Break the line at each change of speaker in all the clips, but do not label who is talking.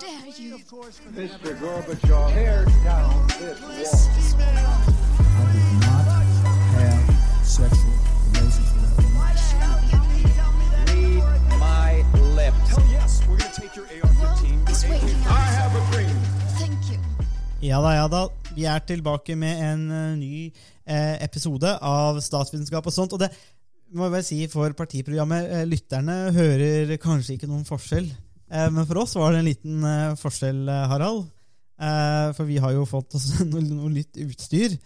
dare you?
Mr. Gorbachev, tear down this wall.
I did not have sexual relations with that woman.
Why should you tell me that?
Read my lips.
Hell yes, we're gonna take your AR-15.
Well, it's
your
waiting
AK.
out.
I have a dream.
Thank you.
Ja da, ja da. Vi er tilbake med en uh, ny eh, episode av Statsvitenskap og sånt. Og det må jeg bare si for partiprogrammet, eh, lytterne hører kanskje ikke noen forskjell. Eh, men for oss var det en liten eh, forskjell, eh, Harald. Eh, for vi har jo fått oss noe, litt utstyr.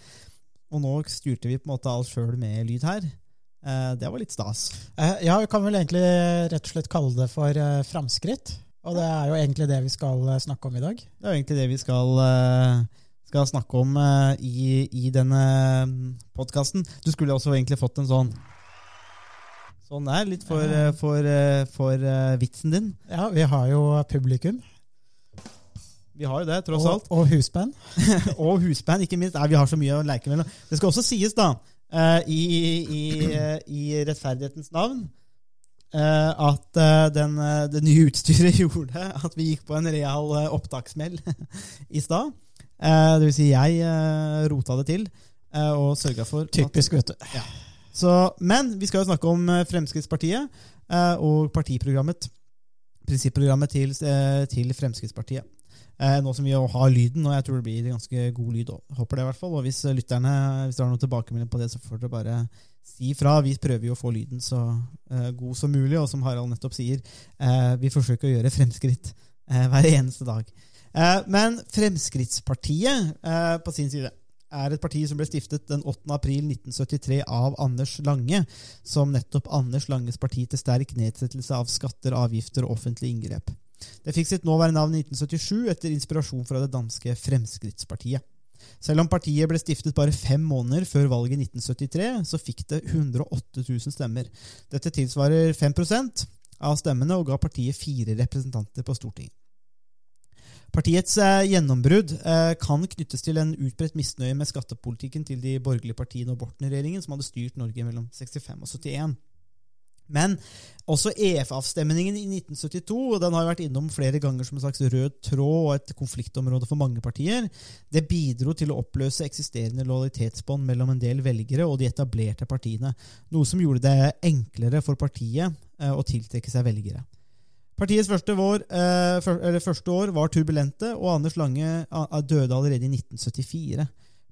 Og nå styrte vi på en måte alt sjøl med lyd her. Eh, det var litt stas.
Eh, Ja, vi kan vel egentlig rett og slett kalle det for framskritt. Og det er jo egentlig det vi skal snakke om i dag.
Det er jo egentlig det vi skal, skal snakke om i, i denne podkasten. Du skulle også egentlig fått en sånn Sånn er litt for, eh, for, eh, for uh, vitsen din.
Ja, vi har jo publikum
Vi har jo det, tross
og,
alt.
og husband.
Og husband, ikke minst. Nei, vi har så mye å leke mellom. Det skal også sies, da, eh, i, i, eh, i rettferdighetens navn, eh, at eh, den, eh, det nye utstyret gjorde at vi gikk på en real eh, opptakssmell i stad. Eh, Det vil si, jeg eh, rota det til eh, og sørga for at
Typisk, vet du.
Så, men vi skal jo snakke om eh, Fremskrittspartiet eh, og partiprogrammet. Prinsipprogrammet til, eh, til Fremskrittspartiet. Nå som vi har lyden, og jeg tror det blir ganske god lyd. òg. Håper det i hvert fall. Og hvis lytterne hvis har noe tilbakemelding på det, så får dere bare si fra. Vi prøver jo å få lyden så god som mulig, og som Harald nettopp sier, vi forsøker å gjøre fremskritt hver eneste dag. Men Fremskrittspartiet på sin side er et parti som ble stiftet den 8. april 1973 av Anders Lange, som nettopp Anders Langes parti til sterk nedsettelse av skatter, avgifter og offentlige inngrep. Det fikk sitt nåværende navn i 1977 etter inspirasjon fra det danske Fremskrittspartiet. Selv om partiet ble stiftet bare fem måneder før valget i 1973, så fikk det 108 000 stemmer. Dette tilsvarer 5% av stemmene og ga partiet fire representanter på Stortinget. Partiets eh, gjennombrudd eh, kan knyttes til en utbredt misnøye med skattepolitikken til de borgerlige partiene og Borten-regjeringen, som hadde styrt Norge mellom 65 og 71. Men også EF-avstemningen i 1972, og den har vært innom flere ganger som en slags rød tråd og et konfliktområde for mange partier, det bidro til å oppløse eksisterende lojalitetsbånd mellom en del velgere og de etablerte partiene, noe som gjorde det enklere for partiet eh, å tiltrekke seg velgere. Partiets første år, eh, første år var turbulente, og Anders Lange døde allerede i 1974.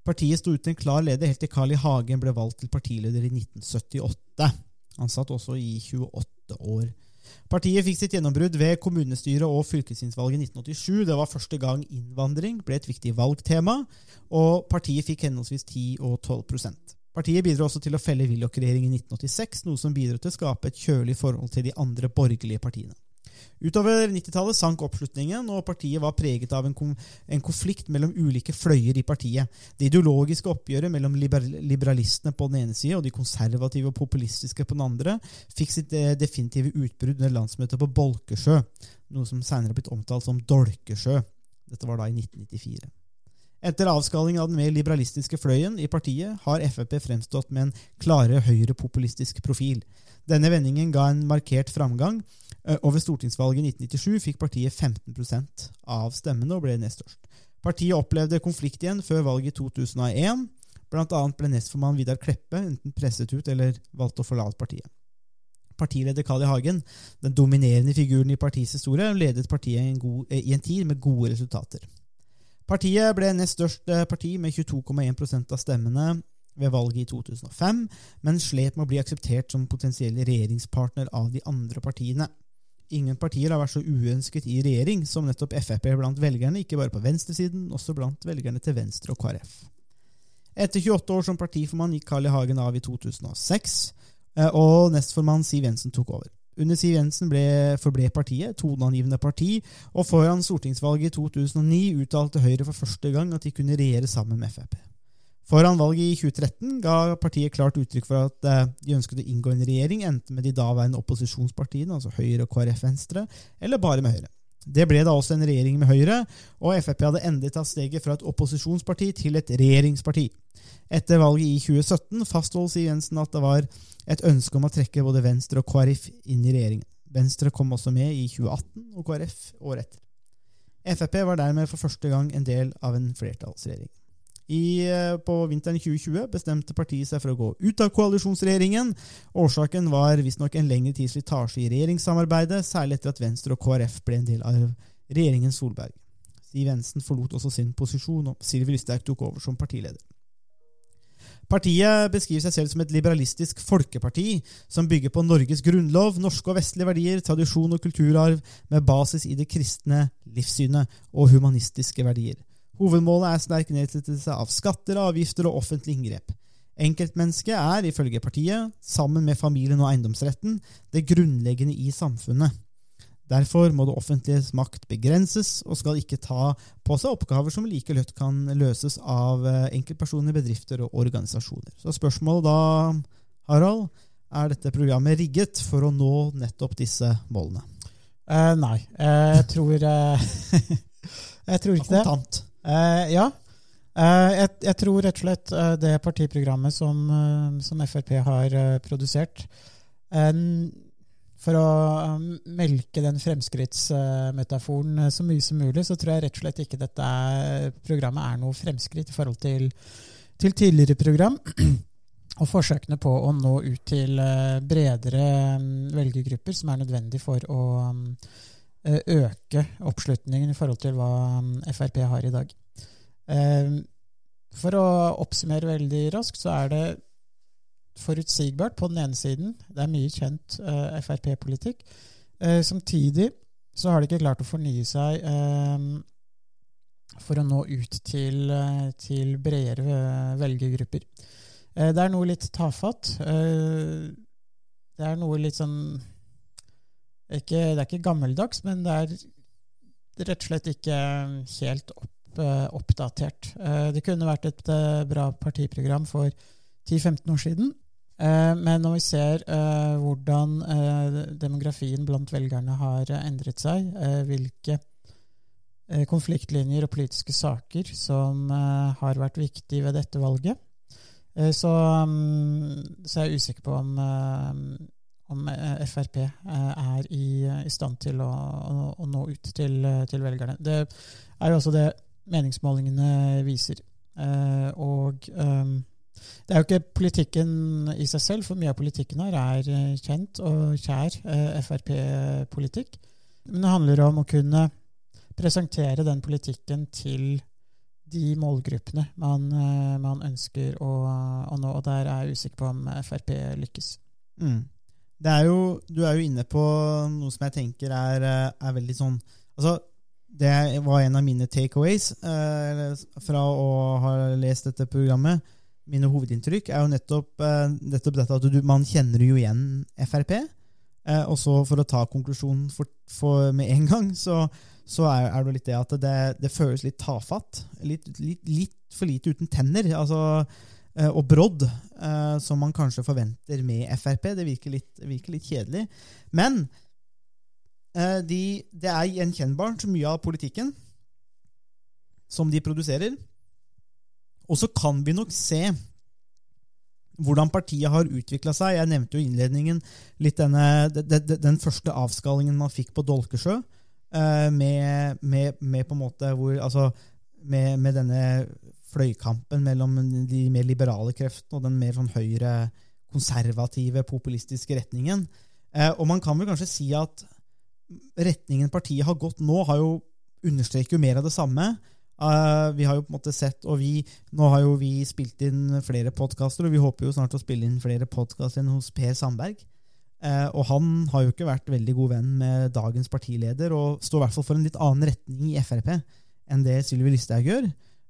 Partiet sto uten en klar leder helt til Carl I. Hagen ble valgt til partileder i 1978. Han satt også i 28 år. Partiet fikk sitt gjennombrudd ved kommunestyret og fylkestingsvalget i 1987. Det var første gang innvandring ble et viktig valgtema, og partiet fikk henholdsvis 10 og 12% Partiet bidro også til å felle Willoch-regjeringen i 1986, noe som bidro til å skape et kjølig forhold til de andre borgerlige partiene. Utover 90-tallet sank oppslutningen, og partiet var preget av en, en konflikt mellom ulike fløyer i partiet. Det ideologiske oppgjøret mellom liber liberalistene på den ene side og de konservative og populistiske på den andre fikk sitt eh, definitive utbrudd under landsmøtet på Bolkesjø, noe som senere har blitt omtalt som Dolkesjø. Dette var da i 1994. Etter avskalingen av den mer liberalistiske fløyen i partiet har Frp fremstått med en klarere høyrepopulistisk profil. Denne vendingen ga en markert framgang, og ved stortingsvalget i 1997 fikk partiet 15% av stemmene og ble nest størst. Partiet opplevde konflikt igjen før valget i 2001. Blant annet ble nestformann Vidar Kleppe enten presset ut eller valgte å forlate partiet. Partileder Carl I. Hagen, den dominerende figuren i partiets historie, ledet partiet i en, god, eh, i en tid med gode resultater. Partiet ble nest størst eh, parti med 22,1% av stemmene ved valget i 2005, men slet med å bli akseptert som potensiell regjeringspartner av de andre partiene. Ingen partier har vært så uønsket i regjering som nettopp Frp blant velgerne, ikke bare på venstresiden, også blant velgerne til Venstre og KrF. Etter 28 år som partiformann gikk Carl I. Hagen av i 2006, eh, og nestformann Siv Jensen tok over. Under Siv Jensen ble, forble partiet et toneangivende parti, og foran stortingsvalget i 2009 uttalte Høyre for første gang at de kunne regjere sammen med Frp. Foran valget i 2013 ga partiet klart uttrykk for at eh, de ønsket å inngå en regjering enten med de daværende opposisjonspartiene, altså Høyre, KrF, Venstre, eller bare med Høyre. Det ble da også en regjering med Høyre, og Frp hadde endelig tatt steget fra et opposisjonsparti til et regjeringsparti. Etter valget i 2017 fastholdt Siv Jensen at det var et ønske om å trekke både Venstre og KrF inn i regjeringen. Venstre kom også med i 2018, og KrF året etter. Frp var dermed for første gang en del av en flertallsregjering. I, eh, på vinteren 2020 bestemte partiet seg for å gå ut av koalisjonsregjeringen. Årsaken var visstnok en lengre tids slitasje i regjeringssamarbeidet, særlig etter at Venstre og KrF ble en del av regjeringen Solberg. Siv Jensen forlot også sin posisjon, og Sylvi Lysthaug tok over som partileder. Partiet beskriver seg selv som et liberalistisk folkeparti som bygger på Norges grunnlov, norske og vestlige verdier, tradisjon og kulturarv med basis i det kristne livssynet og humanistiske verdier. Hovedmålet er sterk nedsettelse av skatter, avgifter og offentlig inngrep. Enkeltmennesket er, ifølge partiet, sammen med familien og eiendomsretten, det grunnleggende i samfunnet. Derfor må det offentliges makt begrenses, og skal ikke ta på seg oppgaver som like lett kan løses av eh, enkeltpersoner, bedrifter og organisasjoner. Så spørsmålet da, Harald, er dette programmet rigget for å nå nettopp disse målene?
Eh, nei, eh, jeg tror eh, Jeg tror ikke det.
Kontant.
Eh, ja. Eh, jeg, jeg tror rett og slett eh, det partiprogrammet som, eh, som Frp har eh, produsert For å melke den fremskrittsmetaforen så mye som mulig, så tror jeg rett og slett ikke dette programmet er noe fremskritt i forhold til, til tidligere program. Og forsøkene på å nå ut til bredere mm, velgergrupper, som er nødvendig for å mm, øke oppslutningen i forhold til hva mm, Frp har i dag. Eh, For å oppsummere veldig raskt, så er det forutsigbart på den ene siden. Det er mye kjent eh, Frp-politikk. Eh, Samtidig så har de ikke klart å fornye seg eh, for å nå ut til, eh, til bredere eh, velgergrupper. Eh, Det er noe litt tafatt. Eh, Det er noe litt sånn ikke, Det er ikke gammeldags, men det er rett og slett ikke helt opp, eh, oppdatert. Eh, Det kunne vært et eh, bra partiprogram for 10-15 år siden. Men når vi ser hvordan demografien blant velgerne har endret seg, hvilke konfliktlinjer og politiske saker som har vært viktige ved dette valget, så, mm, så er jeg usikker på om, om eh, Frp eh, er i, i stand til å, å, å nå ut til, eh, til velgerne. Det er jo også det meningsmålingene viser. Eh, og um, det er jo ikke politikken i seg selv, for mye av politikken her er eh, kjent og kjær eh, Frp-politikk. Men det handler om å kunne presentere den politikken til de målgruppene man, eh, man ønsker å, å nå. Og der er jeg usikker på om Frp lykkes.
Mm. Det er jo, du er jo inne på noe som jeg tenker er, eh, er veldig sånn Altså, det var en av mine takeaways eh, fra å ha lest dette programmet. Mine hovedinntrykk er jo nettopp, eh, nettopp dette at du, man kjenner jo igjen Frp. Eh, og så for å ta konklusjonen for, for med en gang, så, så er, er det litt det at det, det føles litt tafatt. Litt, litt, litt for lite uten tenner. altså og brodd, eh, som man kanskje forventer med Frp. Det virker litt, virker litt kjedelig. Men eh, de, det er gjenkjennbart mye av politikken som de produserer. Og så kan vi nok se hvordan partiet har utvikla seg. Jeg nevnte jo innledningen litt denne, de, de, den første avskallingen man fikk på Dolkesjø. eh, Med, med, med på en måte hvor, altså, med, med denne fløykampen mellom de mer liberale kreftene og den mer sånn høyre, konservative, populistiske retningen. Eh, Og man kan vel kanskje si at retningen partiet har gått nå, har jo understreker jo mer av det samme. Uh, vi har jo på en måte sett, og vi, nå har jo vi spilt inn flere podkaster, og vi håper jo snart å spille inn flere podkaster enn hos Per Sandberg. Uh, og han har jo ikke vært veldig god venn med dagens partileder, og står i hvert fall for en litt annen retning i Frp enn det Sylvi Listhaug gjør.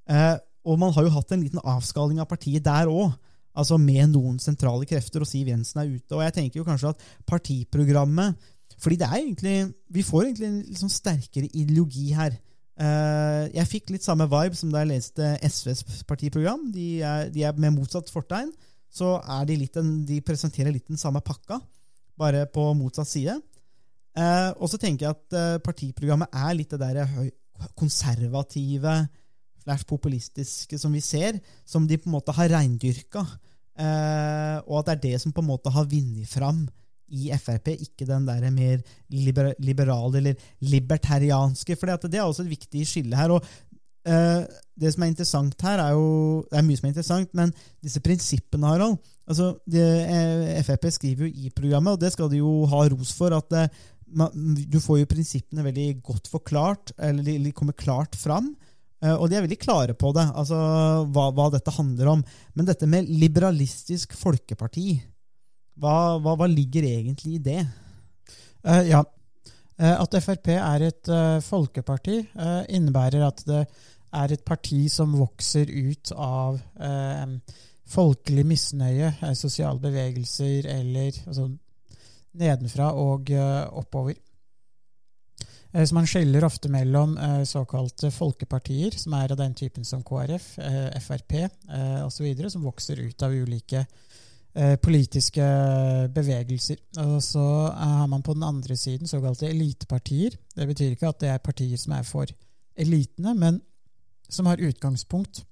Eh, og man har jo hatt en liten avskaling av partiet der òg. Altså med noen sentrale krefter, og Siv Jensen er ute. Og jeg tenker jo kanskje at partiprogrammet fordi det er egentlig, vi får egentlig en sånn sterkere ideologi her. Eh, jeg fikk litt samme vibe som da jeg leste SVs partiprogram. De er, de er med motsatt fortegn. Så de en, de presenterer litt den samme pakka, bare på motsatt side. Eh, og så tenker jeg at eh, partiprogrammet er litt det der konservative slash populistiske som vi ser, som de på en måte har reindyrka. Eh, og at det er det som på en måte har vunnet fram i Frp, ikke den der mer liber liberale eller libertarianske. For det er også et viktig skille her. og eh, Det som er interessant her, er jo Det er mye som er interessant, men disse prinsippene, Harald altså det, eh, Frp skriver jo i programmet, og det skal de jo ha ros for, at man, du får jo prinsippene veldig godt forklart, eller de kommer klart fram. Eh, Og de er veldig klare på det, altså hva, hva dette handler om. Men dette med liberalistisk folkeparti, hva, hva, hva ligger egentlig i det?
Uh, ja. Eh, at Frp er et uh, folkeparti, uh, innebærer at det er et parti som vokser ut av folkelig misnøye, sosiale bevegelser eller altså, nedenfra og oppover. Eh, Så man skiller ofte mellom eh, såkalte folkepartier, som er av den typen som KrF, eh, Frp osv., som vokser ut av ulike politiske bevegelser. Og så har man på den andre siden såkalte elitepartier. Det betyr ikke at det er partier som er for elitene, men som har utgangspunkt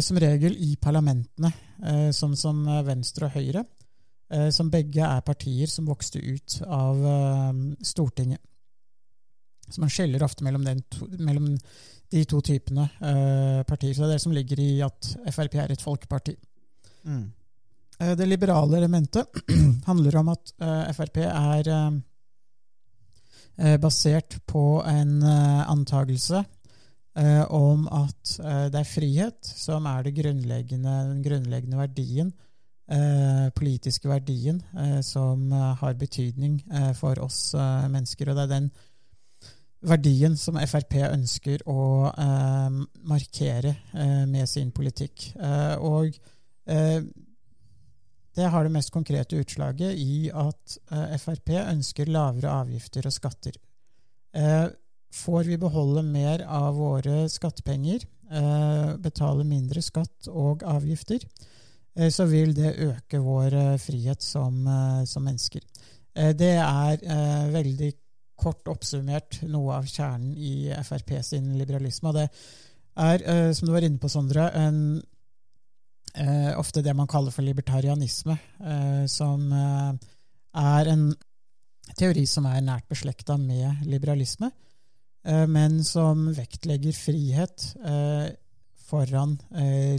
som regel i parlamentene, sånn som Venstre og Høyre, som begge er partier som vokste ut av Stortinget. Så man skjeller ofte mellom, den to, mellom de to typene eh, partier. Så det er det som ligger i at Frp er et folkeparti.
Mm.
Eh, Det liberale elementet handler om at eh, Frp er eh, eh, basert på en eh, antagelse om at det er frihet som er grunnleggende, den grunnleggende verdien, eh, politiske verdien, eh, som har betydning eh, for oss mennesker. Og det er den verdien som Frp ønsker å eh, markere eh, med sin politikk. Eh, og eh, det har det mest konkrete utslaget i at eh, Frp ønsker lavere avgifter og skatter. Eh, får vi beholde mer av våre skattepenger, betale mindre skatt og avgifter, så vil det øke vår frihet som, som mennesker. Det er veldig kort oppsummert noe av kjernen i Frp sin liberalisme. Og det er, eh, som du var inne på, Sondre, en eh, ofte det man kaller for libertarianisme, eh, som er en teori som er nært beslekta med liberalisme, men som vektlegger frihet foran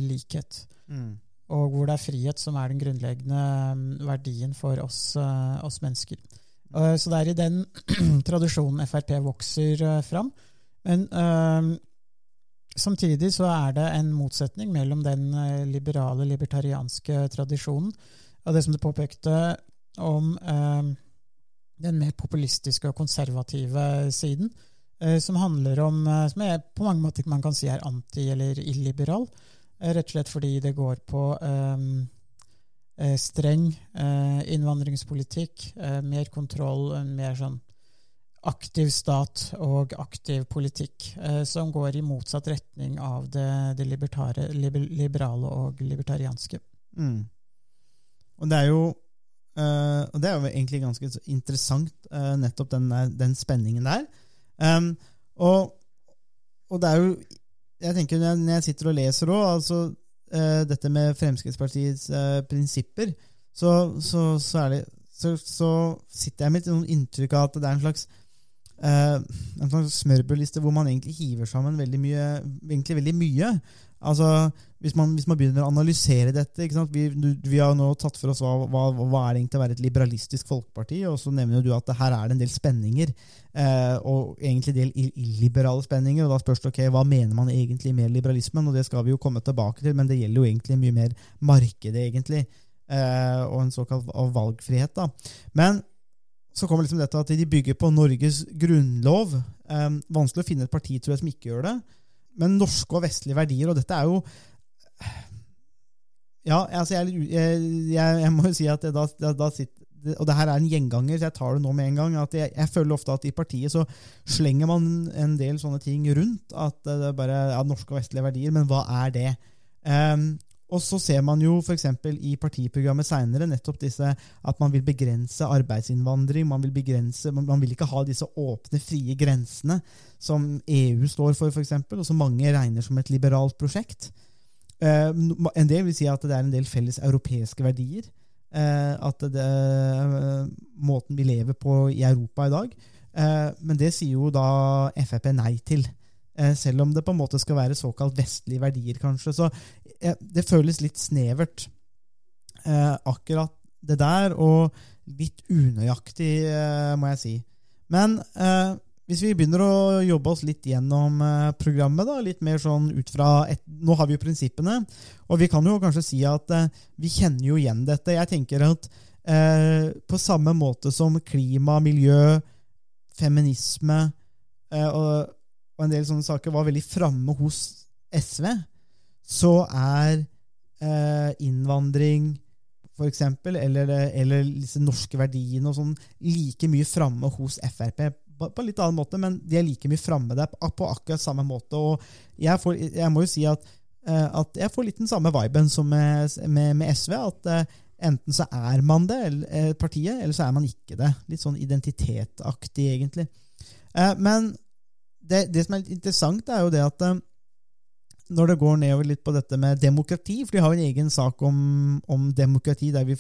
likhet.
Mm.
Og hvor det er frihet som er den grunnleggende mm, verdien for oss, oss mennesker. Eh, Så det er i den tradisjonen Frp vokser eh, fram. Men eh, samtidig så er det en motsetning mellom den eh, liberale, libertarianske tradisjonen og det som du påpekte om eh, den mer populistiske og konservative siden, som handler om Som er på mange måter man kan si er anti- eller illiberal. Rett og slett fordi det går på eh, streng eh, innvandringspolitikk, eh, mer kontroll, en mer sånn aktiv stat og aktiv politikk, eh, som går i motsatt retning av det, det liber, liberale og libertarianske.
Mm. Og det er jo Uh, Og det er jo egentlig ganske interessant, uh, nettopp den, der, den spenningen der. Um, og, og det er jo Jeg tenker når jeg, sitter og leser òg, altså dette med Fremskrittspartiets eh, prinsipper, så, så, så, det, så, sitter jeg med sånn inntrykk av at det er en slags eh, en slags smørbrødliste hvor man egentlig hiver sammen veldig mye. Egentlig veldig mye. Altså, hvis man, hvis man begynner å analysere dette? Vi, vi har nå tatt for oss hva, hva, hva er det egentlig å være et liberalistisk folkeparti, og så nevner du at her er det en del spenninger, eh, og egentlig en del illiberale spenninger. og Da spørs det ok, hva mener man egentlig med liberalismen, og det skal vi jo komme tilbake til, men det gjelder jo egentlig mye mer markedet, egentlig, eh, og en såkalt valgfrihet. da. Men så kommer liksom dette at de bygger på Norges grunnlov. Eh, vanskelig å finne et parti tror jeg, som ikke gjør det. Men norske og vestlige verdier, og dette er jo Ja, altså jeg, jeg, jeg, jeg må jo si at da, da, da sitter og det her er en gjenganger, så jeg tar det nå med en gang. at Jeg, føler ofte at i partiet så slenger man en del sånne ting rundt. At det er bare ja, norske og vestlige verdier, men hva er det? Um, og så ser man jo f.eks. i partiprogrammet seinere nettopp disse at man vil begrense arbeidsinnvandring. Man vil, begrense, man vil ikke ha disse åpne, frie grensene som EU står for, f.eks., og som mange regner som et liberalt prosjekt. Eh, en del vil si at det er en del felles europeiske verdier. eh, at det, eh, måten vi lever på i Europa i dag. Men det sier jo da Frp nei til. Selv om det på en måte skal være såkalt vestlige verdier, kanskje. Så det føles litt snevert, akkurat det der, og litt unøyaktig, må jeg si. Men hvis vi begynner å jobbe oss litt gjennom eh, programmet, da, litt mer sånn ut fra et, Nå har vi jo prinsippene, og vi kan jo kanskje si at eh, vi kjenner jo igjen dette. Jeg tenker at eh, på samme måte som klima, miljø, feminisme eh, og, og en del sånne saker var veldig framme hos SV, så er eh, innvandring for eksempel, eller, eller disse norske verdiene og sånn, like mye framme hos Frp. På en litt annen måte, men de er like mye framme der på, akkurat samme måte. Og jeg, får, jeg må jo si at, eh, at jeg får litt den samme viben som med, med, med SV. At eh, enten så er man det, eller, eh, partiet, eller så er man ikke det. Litt sånn identitetaktig, egentlig. Men det, det som er litt interessant, er jo det at når det går nedover litt på dette med demokrati, for de har jo en egen sak om, om demokrati der vi,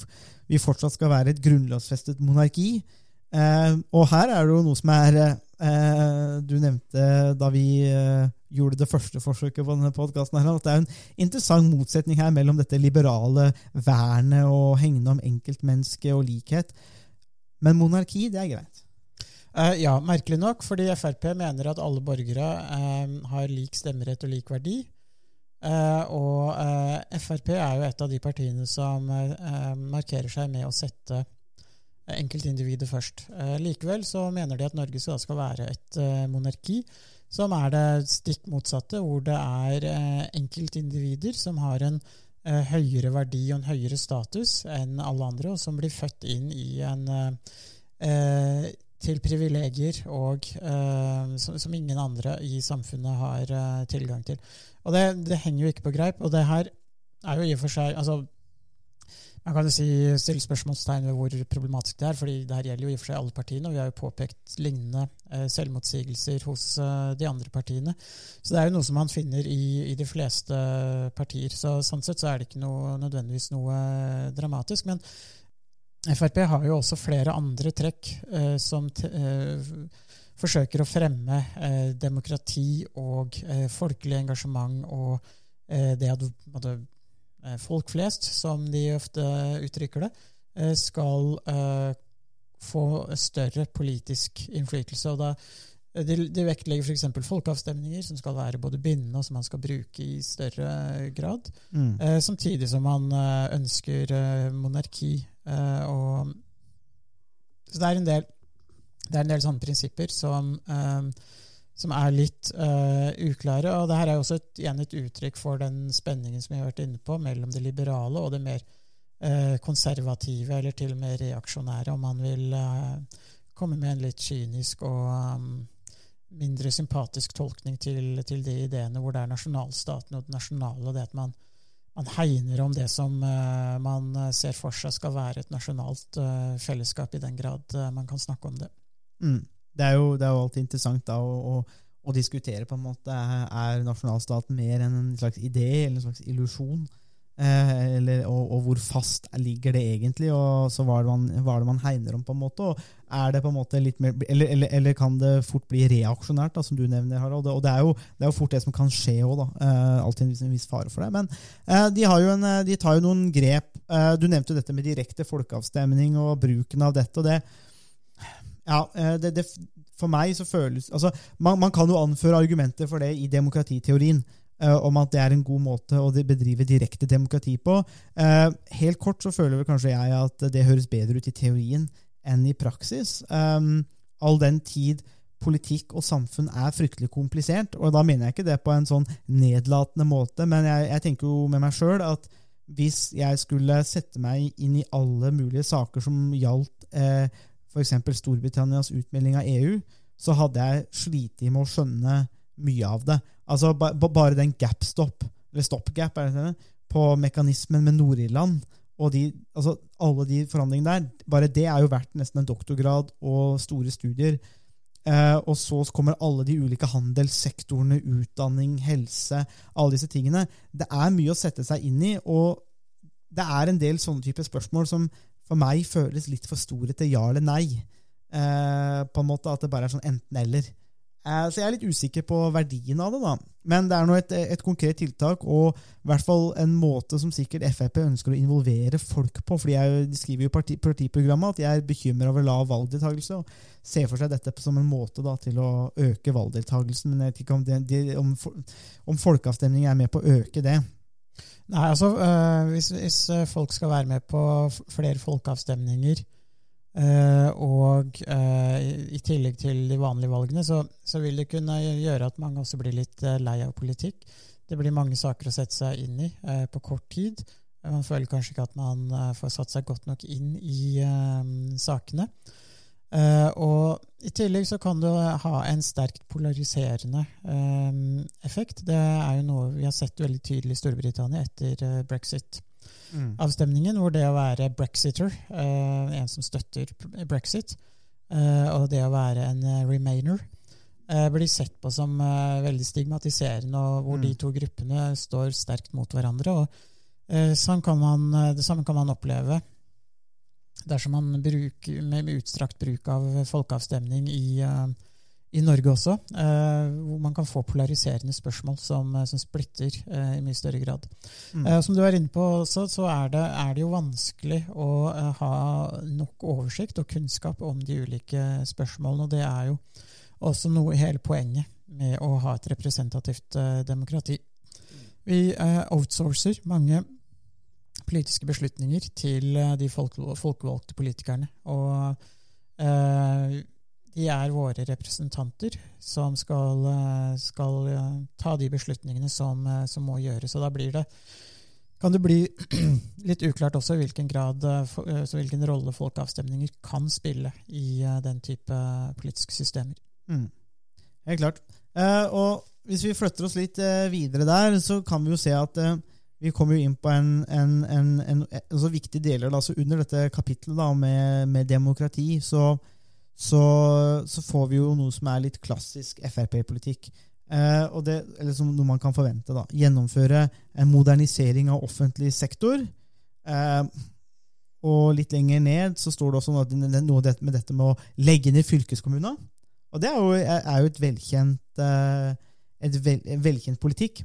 vi fortsatt skal være et grunnlovsfestet monarki. Eh, og her er det jo noe som er eh, Du nevnte da vi eh, gjorde det første forsøket på denne podkasten, at det er en interessant motsetning her mellom dette liberale vernet og hengende om enkeltmennesket og likhet. Men monarki, det er greit.
Eh, ja, merkelig nok, fordi Frp mener at alle borgere eh, har lik stemmerett og lik verdi. Eh, og Frp er jo et av de partiene som markerer seg med å sette enkeltindividet først. Eh, likevel så mener de at Norge skal, skal være et eh, monarki, som er det stikk motsatte, hvor det er eh, enkeltindivider som har en høyere verdi og en høyere status enn alle andre, og som blir født inn i en eh, til privilegier og eh, som, som ingen andre i samfunnet har eh, tilgang til. Og det, det henger jo ikke på greip. Og det her er jo i og for seg altså, Man kan jo si, stille spørsmålstegn ved hvor problematisk det er, fordi det her gjelder jo i og for seg alle partiene, og vi har jo påpekt lignende eh, selvmotsigelser hos eh, de andre partiene. Så det er jo noe som man finner i, i de fleste partier. Så Sånn sett så er det ikke noe, nødvendigvis noe eh, dramatisk. men Frp har jo også flere andre trekk eh, som eh, forsøker å fremme eh, demokrati og folkelig engasjement og det at folk flest, som de ofte uttrykker det, eh, skal eh, få større politisk innflytelse. og da de, de vektlegger f.eks. folkeavstemninger, som skal være både bindende og som man skal bruke i større grad.
Mm.
Eh, samtidig som man eh, ønsker eh, monarki. Eh, og, så det er en del, det er en del sånne prinsipper som, eh, som er litt uh, uklare. Og det her er jo også et, igjen et uttrykk for den spenningen som vi har vært inne på, mellom det liberale og det mer uh, konservative, eller til og med reaksjonære, om man vil uh, komme med en litt kynisk og um, mindre sympatisk tolkning til, til de ideene hvor det er nasjonalstaten og det nasjonale, det at man, man hegner om det som man ser for seg skal være et nasjonalt fellesskap, i den grad man kan snakke om det.
Mm. Det, er jo, det er jo alltid interessant da, å, å, å diskutere på en måte er nasjonalstaten mer enn en slags idé eller en slags illusjon. Eh, og, og hvor fast ligger det egentlig, og så hva er, det man, er det man hegner om, på en måte. og er det på en måte litt mer, Eller, eller, eller kan det fort bli reaksjonært, da, som du nevner, Harald. Og det er jo, det er jo fort det som kan skje òg. Eh, alltid en viss, fare for det. Men eh, de, en, eh, de tar jo noen grep. Eh, du nevnte jo dette med direkte folkeavstemning og bruken av dette. og det ja, eh, det, det, for meg så føles altså, man, man kan jo anføre argumenter for det i demokratiteorien. Uh, om at det er en god måte å bedrive direkte demokrati på. Uh, helt kort så føler vel kanskje jeg at det høres bedre ut i teorien enn i praksis. Um, all den tid politikk og samfunn er fryktelig komplisert. Og da mener jeg ikke det på en sånn nedlatende måte, men jeg, jeg tenker jo med meg sjøl at hvis jeg skulle sette meg inn i alle mulige saker som gjaldt eh, f.eks. Storbritannias utmelding av EU, så hadde jeg slitt med å skjønne mye av det. Altså ba, ba, Bare den gap-stopp, eller er det, på mekanismen med Nord-Irland og de, altså alle de forandringene der, bare det er jo verdt nesten en doktorgrad og store studier. Eh, og så kommer alle de ulike handelssektorene, utdanning, helse, alle disse tingene. Det er mye å sette seg inn i, og det er en del sånne type spørsmål som for meg føles litt for store til ja eller nei. Eh, på en måte At det bare er sånn enten-eller. Eh, så jeg er litt usikker på verdien av det, da. Men det er nå et, et konkret tiltak, og i hvert fall en måte som sikkert Frp ønsker å involvere folk på. For de skriver jo i parti, partiprogrammet at de er bekymra over lav valgdeltakelse, og ser for seg dette som en måte da, til å øke valgdeltakelsen. Men jeg vet ikke om, det, de, om, om folkeavstemning er med på å øke det.
Nei, altså øh, hvis, hvis øh, folk skal være med på flere folkeavstemninger, øh, og øh, i, tillegg til de vanlige valgene, så, så vil det kunne gjøre at mange også blir litt lei av politikk. Det blir mange saker å sette seg inn i på kort tid. Man føler kanskje ikke at man får satt seg godt nok inn i sakene. Eh, og i tillegg så kan det ha en sterkt polariserende um, effekt. Det er jo noe vi har sett veldig tydelig i Storbritannia etter eh, brexit-avstemningen, hvor det å være brexiter, uh, en som støtter brexit, uh, og det å være en eh, remainer, eh, blir sett på som eh, veldig stigmatiserende, og hvor
Mm.
de to gruppene står sterkt mot hverandre. og eh, sånn kan man, eh, Det samme kan man oppleve dersom man bruker, med, utstrakt bruk av folkeavstemning i, eh, i Norge også, eh, hvor man kan få polariserende spørsmål som, eh, som splitter i mye større grad.
Mm.
Som du var inne på også, så er det, er det jo vanskelig å ha nok oversikt og kunnskap om de ulike spørsmålene, og det er jo også noe hele poenget med å ha et representativt demokrati. Vi eh, outsourcer mange politiske beslutninger til eh, de folkevalgte politikerne. Og eh, de er våre representanter som skal, eh, skal ta de beslutningene som, som må gjøres. Og da blir det kan det bli litt uklart også hvilken grad eh, fo- eh, så hvilken rolle folkeavstemninger kan spille i den type politiske systemer.
Mm. Helt klart. Og hvis vi flytter oss litt videre der, så kan vi jo se at vi kommer jo inn på en, en, en, en, altså viktige deler. Da, så under dette kapitlet da, med, med demokrati, så, så, så får vi jo noe som er litt klassisk Frp-politikk. Eh, og det, eller som noe man kan forvente. da, Gjennomføre en modernisering av offentlig sektor. Eh, og litt lenger ned så står det også noe, med dette med å legge ned fylkeskommuner. Og det er jo, er jo et velkjent eh, et vel, en velkjent politikk.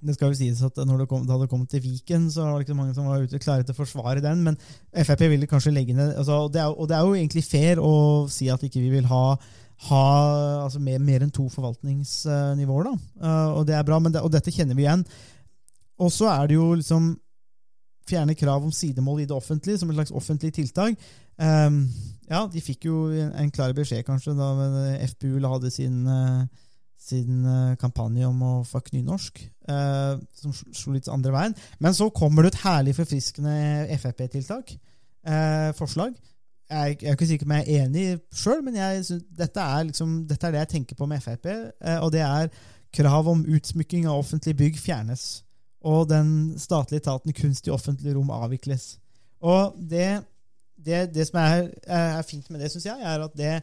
Det skal jo sies at det, kom, da det kom til Viken, så var det ikke så mange som var ute klare til å forsvare den, men Frp ville kanskje legge ned altså, og, det er, og det er jo egentlig fair å si at ikke vi vil ha, ha altså, mer, mer enn to forvaltningsnivåer. da, Eh, og det er bra, det, og dette kjenner vi igjen. Og så er det jo liksom fjerne krav om sidemål i det offentlige som et slags offentlig tiltak. Um, ja, de fikk jo en, en klar beskjed, kanskje, da FPU hadde sin, eh, sin eh, kampanje om å fuck nynorsk, eh, som slo litt andre veien. Men så kommer det et herlig forfriskende Frp-tiltak. Eh, forslag. Jeg, jeg er ikke sikker om jeg er enig sjøl, men jeg dette, er liksom, dette er det jeg tenker på med Frp. Eh, og det er krav om utsmykking av offentlige bygg fjernes. Og den statlige etaten kunst i offentlig rom avvikles. Og det, det, det som er, er fint med det, syns jeg, er at det,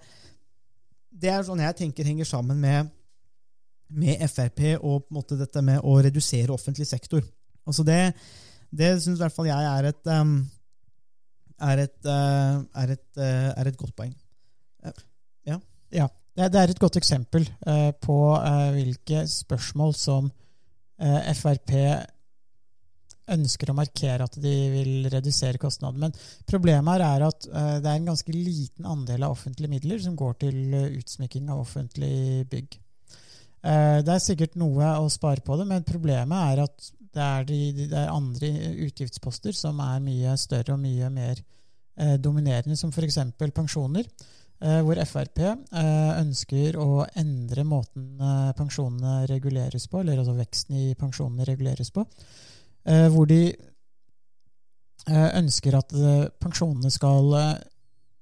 det er sånn jeg tenker henger sammen med, med Frp og på en måte dette med å redusere offentlig sektor. Altså det det syns i hvert fall jeg er et, um, er et, uh, er et, uh, er et godt poeng.
Ja, det, det er et godt eksempel uh, på hvilke spørsmål som Frp ønsker å markere at de vil redusere kostnadene. Men problemet her er at det er en ganske liten andel av offentlige midler som går til utsmykking av offentlig bygg. Eh, det er sikkert noe å spare på det, men problemet er at det er, de, de- det er andre utgiftsposter som er mye større og mye mer eh, dominerende, som f.eks. pensjoner. Eh, hvor Frp ønsker å endre måten pensjonene reguleres på, eller altså veksten i pensjonene reguleres på. Hvor de ønsker at pensjonene skal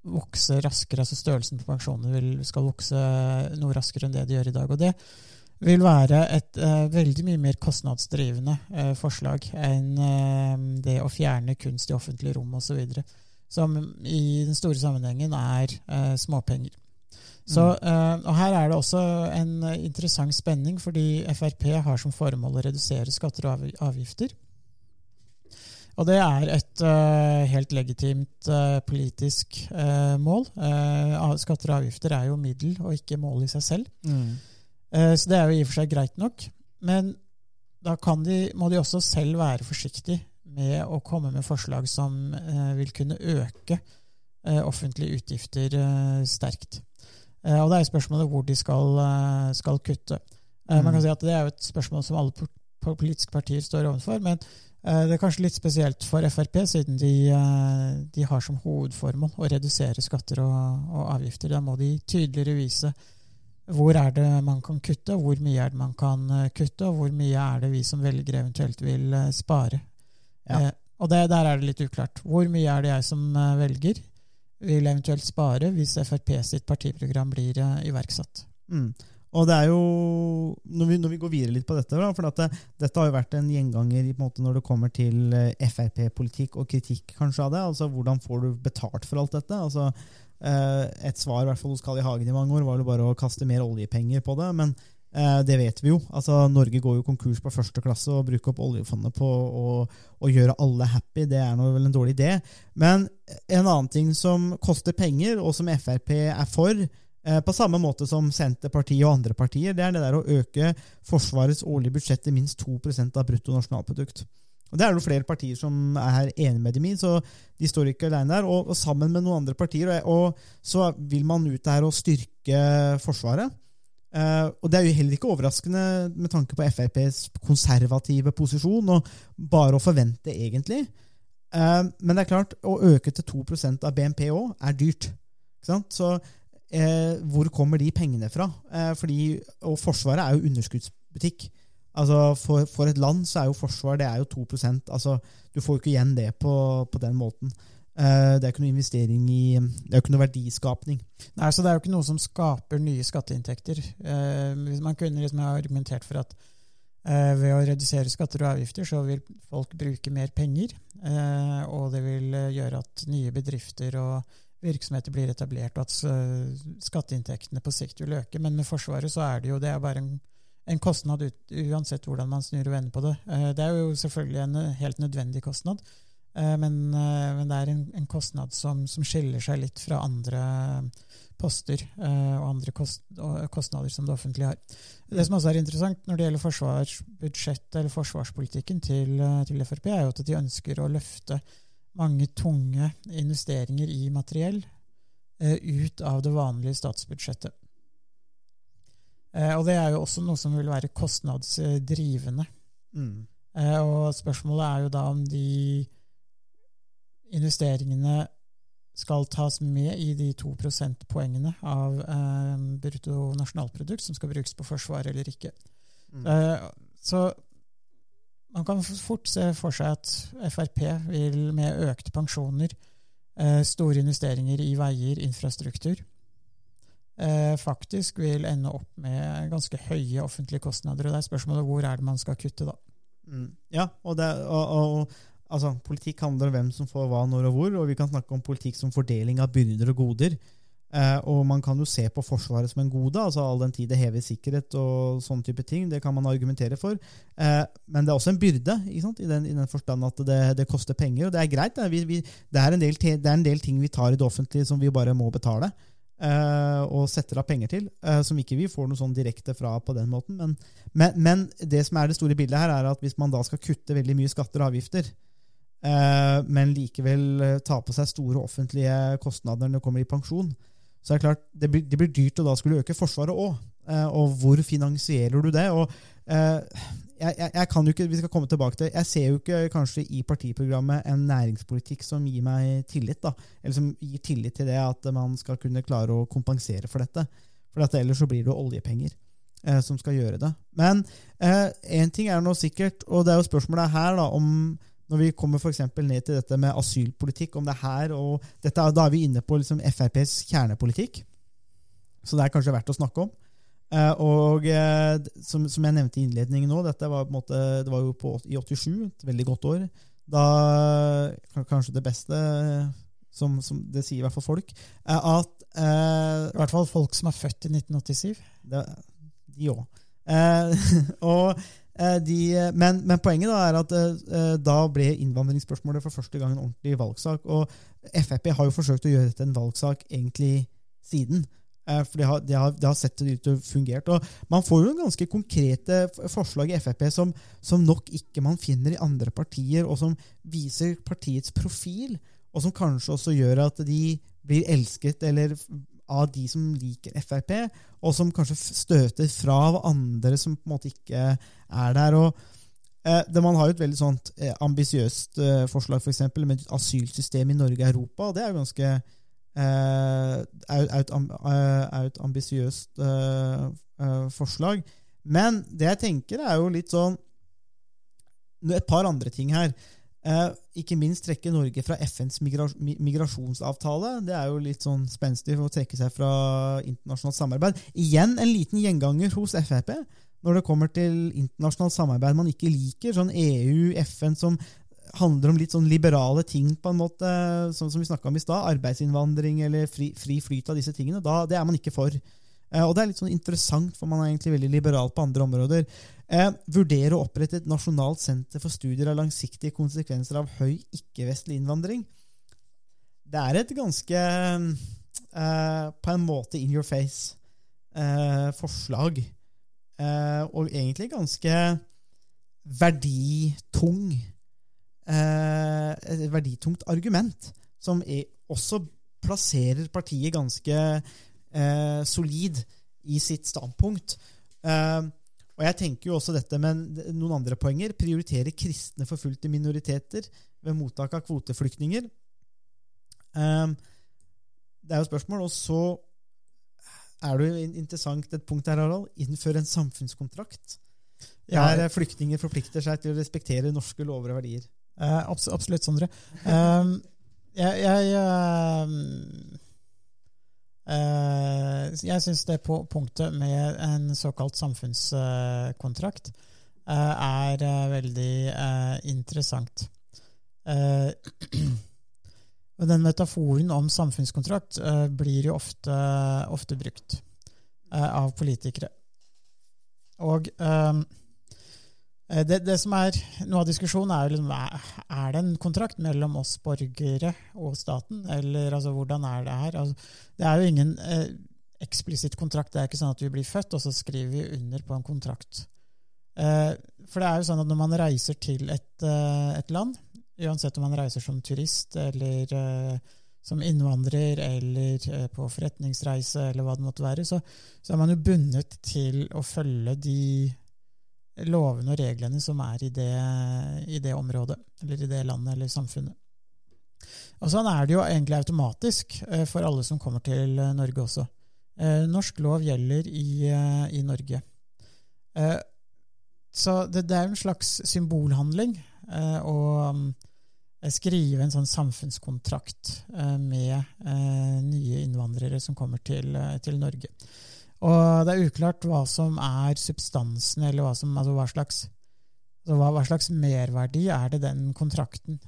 vokse raskere, altså størrelsen på pensjonene skal vokse noe raskere enn det de gjør i dag. Og det vil være et uh, veldig mye mer kostnadsdrivende uh, forslag enn uh, det å fjerne kunst i offentlige rom osv som i den store sammenhengen er småpenger. Så, eh, og Her er det også en interessant spenning, fordi Frp har som formål å redusere skatter og avgifter. Og det er et uh, helt legitimt uh, politisk uh, mål. Skatter og avgifter er jo middel og ikke mål i seg selv. Eh, så det er jo i og for seg greit nok. Men da kan de, må de også selv være forsiktige med å komme med forslag som eh, vil kunne øke eh, offentlige utgifter eh, sterkt. Eh, og det er spørsmålet hvor de skal, eh, skal kutte. Eh, Man
Mm.
kan si at Det er jo et spørsmål som alle po- po- politiske partier står overfor. Men eh, det er kanskje litt spesielt for Frp, siden de, eh, de har som hovedformål å redusere skatter og, og avgifter. Da må de tydeligere vise hvor er det man kan kutte, og hvor mye er det man kan eh, kutte, og hvor mye er det vi som velgere eventuelt vil eh, spare.
Ja.
Eh, og det, der er det litt uklart. Hvor mye er det jeg som eh, velger vil eventuelt spare hvis Frp sitt partiprogram blir eh, iverksatt?
Mm. Og det er jo, når vi, når vi går videre litt på dette, da, for at det, dette har jo vært en gjenganger en måte, når det kommer til Frp-politikk og kritikk kanskje av det. altså Hvordan får du betalt for alt dette? altså Et svar hvert fall hos Carl I. Hagen i mange år var jo bare å kaste mer oljepenger på det. Men eh, det vet vi jo. altså Norge går jo konkurs på første klasse og bruker opp oljefondet på å gjøre alle happy. Det er nå vel en dårlig idé. Men en annen ting som koster penger, og som Frp er for, Eh, På samme måte som Senterpartiet og andre partier, det er det der å øke Forsvarets årlige budsjett til minst 2 av bruttonasjonalprodukt. Og Det er jo flere partier som er enig med dem i, så de står ikke alene der. Og, og sammen med noen andre partier, og, og så vil man ut der og styrke Forsvaret. Uh, og Det er jo heller ikke overraskende med tanke på FrPs konservative posisjon, og bare å forvente, egentlig. Uh, men det er klart, å øke til 2 av BNP òg er dyrt. Så uh, hvor kommer de pengene fra? Fordi, og Forsvaret er jo underskuddsbutikk. Altså for, for et land så er jo forsvar det er jo 2% altså Du får jo ikke igjen det på, på den måten. Uh, det er ikke noe investering i Det er jo ikke noe verdiskapning.
Nei, så Det er jo ikke noe som skaper nye skatteinntekter. Uh, hvis man kunne liksom ha argumentert for at uh, ved å redusere skatter og avgifter, så vil folk bruke mer penger. Og det vil gjøre at nye bedrifter og virksomheter blir etablert, og at skatteinntektene på sikt vil øke. Men med Forsvaret så er det jo det er bare en, en kostnad ut, uansett hvordan man snur og vender på det. Eh, det er jo selvfølgelig en eh, helt nødvendig kostnad. Eh, Men, men det er en, en kostnad som, som skiller seg litt fra andre poster og andre kost, og kostnader som det offentlige har. Det som også er interessant når det gjelder forsvarsbudsjettet eller forsvarspolitikken til, til Frp, er jo at de ønsker å løfte mange tunge investeringer i materiell ut av det vanlige statsbudsjettet. Eh, Og det er jo også noe som vil være kostnadsdrivende.
Mm.
Eh, Og spørsmålet er jo da om de investeringene skal tas med i de to prosentpoengene av eh, brutto nasjonalprodukt som skal brukes på forsvar eller ikke.
Mm.
Eh, så man kan fort se for seg at Frp vil med økte pensjoner, eh, store investeringer i veier, infrastruktur, faktisk vil ende opp med ganske høye offentlige kostnader. Og det er spørsmålet hvor er det man skal kutte, da.
Mm. Ja, og, det, og, og altså, politikk handler om hvem som får hva, når og hvor, og vi kan snakke om politikk som fordeling av byrder og goder. Eh, og man kan jo se på Forsvaret som en gode, altså all den tid det hever sikkerhet og sånne type ting. Det kan man argumentere for. Eh, men det er også en byrde? I, den, i den forstand at det, det koster penger. Og det er greit. Det er, vi, vi, det, er del, det er en del ting vi tar i det offentlige som vi bare må betale. Eh, og setter av penger til, eh, som ikke vi får noe sånn direkte fra på den måten. Men, men, men det som er det store bildet her, er at hvis man da skal kutte veldig mye skatter og avgifter, eh, men likevel eh, ta på seg store offentlige kostnader når det kommer i pensjon, så er det klart det blir, det blir dyrt å da skulle øke Forsvaret òg. Eh, og hvor finansierer du det? Og eh, jeg, jeg, jeg kan jo ikke, Vi skal komme tilbake til Jeg ser jo ikke kanskje i partiprogrammet en næringspolitikk som gir meg tillit. da, Eller som gir tillit til det at man skal kunne klare å kompensere for dette. For at ellers så blir det oljepenger eh, som skal gjøre det. Men én ting er nå sikkert, og det er jo spørsmålet her da, om når vi kommer for ned til dette med asylpolitikk, om det er her og dette, Da er vi inne på liksom FrPs kjernepolitikk, så det er kanskje verdt å snakke om. Eh, og eh, som, som jeg nevnte i innledningen nå, dette var, på en måte, det var jo på, i 87, et veldig godt år. Da Kanskje det beste, som, som det sier i hvert fall folk, er at eh,
I hvert fall folk som er født i 1987.
det, De òg. Eh, og, eh, de, men, men poenget da er at eh, da ble innvandringsspørsmålet for første gang en ordentlig valgsak. Og Frp har jo forsøkt å gjøre dette en valgsak egentlig siden. Eh, For det har, det, har, det har sett ut å fungert. Og man får jo ganske konkrete forslag i Frp som, som nok ikke man finner i andre partier, og som viser partiets profil, og som kanskje også gjør at de blir elsket eller av de som liker Frp, og som kanskje støter fra av andre som på en måte ikke er der. og eh, Man har jo et veldig sånt eh, ambisiøst forslag for eksempel, med asylsystem i Norge og Europa. og Det er jo ganske am- eh, er jo et ambisiøst eh, eh, forslag. Men det jeg tenker, er jo litt sånn Et par andre ting her. Eh, ikke minst trekke Norge fra FNs migrasjonsavtale. Det er jo litt sånn spenstig å trekke seg fra internasjonalt samarbeid. Igjen en liten gjenganger hos Frp når det kommer til internasjonalt samarbeid man ikke liker. Sånn EU, FN, som handler om litt sånn liberale ting, på en måte, sånn som vi snakka om i stad. Arbeidsinnvandring eller fri, fri flyt av disse tingene. Da, det er man ikke for. Eh, og det er litt sånn interessant, for man er egentlig veldig liberal på andre områder. Eh, vurdere å opprette et nasjonalt senter for studier av langsiktige konsekvenser av høy ikke-vestlig innvandring. Det er et ganske eh, på en måte in your face eh. Eh, og egentlig ganske verditung Et verditungt argument, som også plasserer partiet ganske eh, solid i sitt standpunkt. Eh, og jeg tenker jo også dette med noen andre poenger. Prioritere kristne forfulgte minoriteter ved mottak av kvoteflyktninger. Eh, det er jo spørsmål. Og så er det jo interessant et punkt her, Harald. Innføre en samfunnskontrakt. Der eh, flyktninger forplikter seg til å respektere norske lover og verdier.
Eh, abs absolutt, Sondre. Um, jeg jeg, uh, jeg syns det på punktet med en såkalt samfunnskontrakt er veldig interessant. Og den metaforen om samfunnskontrakt blir jo ofte, ofte brukt av politikere. Og Eh, Det, det som er Noe av diskusjonen er liksom, er det en kontrakt mellom oss borgere og staten, eller altså, hvordan er det her? Altså, det er jo ingen eh, eksplisitt kontrakt. Det er ikke sånn at vi blir født, og så skriver vi under på en kontrakt. Eh, for det er jo sånn at når man reiser til et, eh, et land, uansett om man reiser som turist eller eh, som innvandrer eller eh, på forretningsreise eller hva det måtte være, så, så er man jo bundet til å følge de lovene og reglene som er i det, i det området, eller i det landet eller samfunnet. Og sånn er det jo egentlig automatisk eh, for alle som kommer til eh, Norge også. Eh, Norsk lov gjelder i, i Norge. Så det, det er en slags symbolhandling å skrive en sånn samfunnskontrakt med nye innvandrere som kommer til, til Norge. Og det er uklart hva som er substansen, eller hva, som, altså hva, slags, altså hva, hva slags merverdi er det den kontrakten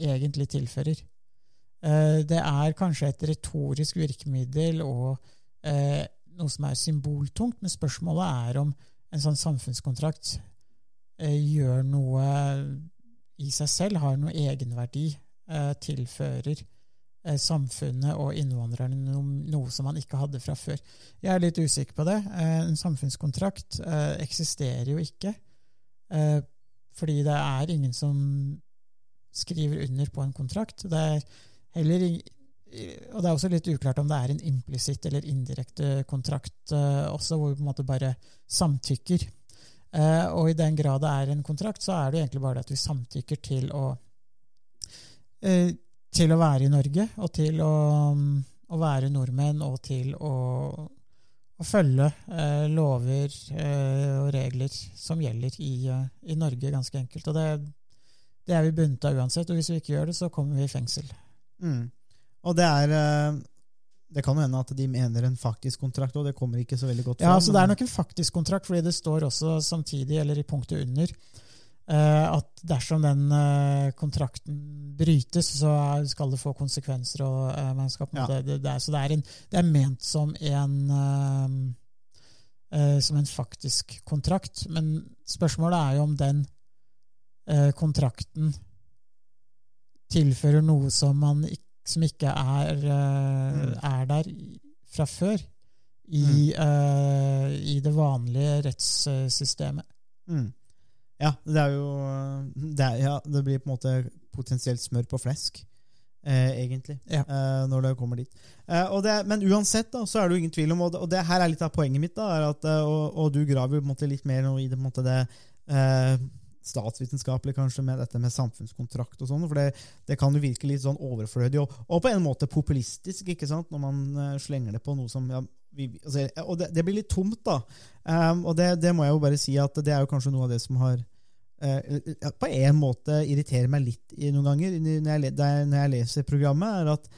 egentlig tilfører. Eh, det er kanskje et retorisk virkemiddel og eh, noe som er symboltungt, men spørsmålet er om en sånn samfunnskontrakt eh, gjør noe i seg selv, har noe egenverdi, eh, tilfører samfunnet og innvandrerne noe, som man ikke hadde fra før. Jeg er litt usikker på det. Eh, En samfunnskontrakt eh, eksisterer jo ikke. eh, Fordi det er ingen som skriver under på en kontrakt. Det er heller og det er også litt uklart om det er en implisitt eller indirekte kontrakt eh, også, hvor vi på en måte bare samtykker. Eh, og i den grad det er en kontrakt, så er det egentlig bare det at vi samtykker til å eh, til å være i Norge, og til å, å være nordmenn, og til å, å følge eh, lover eh, og regler som gjelder i, i Norge, ganske enkelt. Og det, det er vi bundet av uansett, og hvis vi ikke gjør det, så kommer vi i fengsel.
Mm. Og det er eh, Det kan jo hende at de mener en faktisk kontrakt, og det kommer ikke så veldig godt
Ja,
altså,
så Det er nok en faktisk kontrakt, fordi det står også samtidig, eller i punktet under, at dersom den eh, kontrakten brytes, så skal det få konsekvenser. og eh,
Ja.
det, det er, Så det er, en, det er ment som en eh, som en faktisk kontrakt. Men spørsmålet er jo om den eh, kontrakten tilfører noe som, man, som ikke er, eh,
Mm.
er der fra før i, eh, i det vanlige rettssystemet.
Mm. Ja, det er jo det, er, ja, det blir på en måte potensielt smør på flesk, eh, egentlig,
Ja.
eh, når det kommer dit. Eh, og det, men uansett, da, så er det jo ingen tvil om, og det, og det her er litt av poenget mitt, da, er at, eh, og, og du graver jo på en måte litt mer i det, måte det eh, statsvitenskapelige, kanskje, med dette med samfunnskontrakt og sånn, for det, det kan jo virke litt sånn overflødig, og, og på en måte populistisk, ikke sant, når man eh, slenger det på noe som ja, vi, altså, og det, det blir litt tomt, da. Um, og det, det må jeg jo bare si at det er jo kanskje noe av det som har på en måte irriterer meg litt noen ganger når jeg, når jeg leser programmet, er at,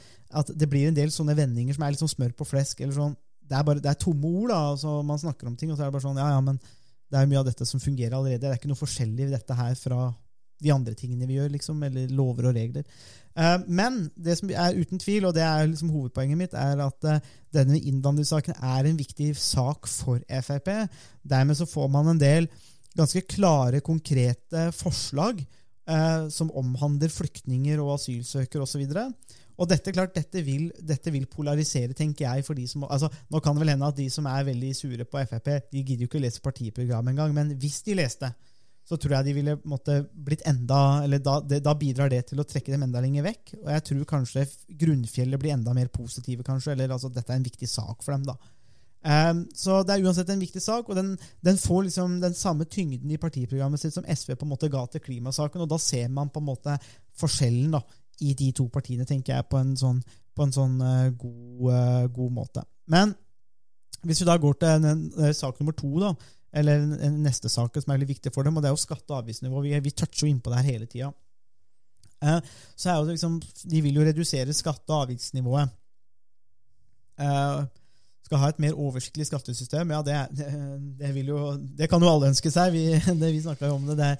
at det blir en del sånne vendinger som er sånn smør på flesk. eller sånn, Det er bare, det er tomme ord. da, altså Man snakker om ting, og så er det bare sånn Ja, ja, men det er jo mye av dette som fungerer allerede. Det er ikke noe forskjellig dette her fra de andre tingene vi gjør, liksom, eller lover og regler. Eh, men det som er uten tvil, og det er liksom hovedpoenget mitt, er at eh, denne innvandringssaken er en viktig sak for Frp. Dermed så får man en del ganske klare, konkrete forslag eh, som omhandler flyktninger og asylsøkere osv. Og dette, klart, dette vil, dette vil polarisere, tenker jeg. for de som, altså, Nå kan det vel hende at de som er veldig sure på Frp, de gidder jo ikke å lese partiprogrammet engang, men hvis de leste, så tror jeg de ville måtte blitt enda eller da, det, da bidrar det til å trekke dem enda lenger vekk. Og jeg tror kanskje grunnfjellet blir enda mer positive, kanskje. Eller altså, dette er en viktig sak for dem, da. Ehm, så det er uansett en viktig sak, og den, den får liksom den samme tyngden i partiprogrammet sitt som SV på en måte ga til klimasaken, og da ser man på en måte forskjellen da, i de to partiene, tenker jeg, på en sånn, på en sånn uh, god, uh, god måte. Men hvis vi da går til en, en, eh, sak nummer to, da, eller neste sak som er veldig viktig for dem, og det er jo skatte- og avgiftsnivå. Vi, vi toucher jo innpå det her hele tida. Uh, så er jo det liksom, De vil jo redusere skatte- og avgiftsnivået. Eh, skal ha et mer oversiktlig skattesystem. Ja, det, det, det, jo, det kan jo alle ønske seg. Vi, det, vi snakka jo om det. det.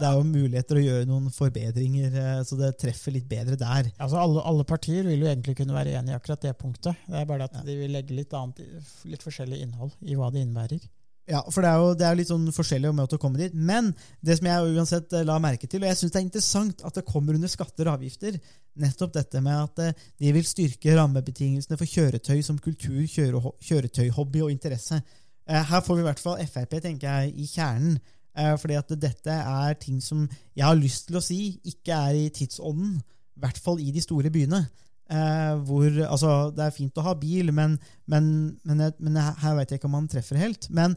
Det er jo muligheter å gjøre noen forbedringer, eh, så det treffer litt bedre der.
Altså alle, alle partier vil jo egentlig kunne være enige i akkurat det punktet. Det er bare at de vil legge litt, annet, litt forskjellig innhold i hva det innebærer.
Ja, for det er jo det er litt sånn forskjellige måte å komme dit. Men det som jeg uansett eh, la merke til, og jeg syns det er interessant at det kommer under skatter og avgifter, nettopp dette med at eh, de vil styrke rammebetingelsene for kjøretøy som kultur, kjøre, kjøretøyhobby og interesse. Eh, Her får vi i hvert fall Frp, tenker jeg, i kjernen. Eh, Fordi at dette er ting som jeg har lyst til å si ikke er i tidsånden. I hvert fall i de store byene. Hvor, altså, det er fint å ha bil, men, men, men, men her, veit jeg ikke om man treffer helt. Men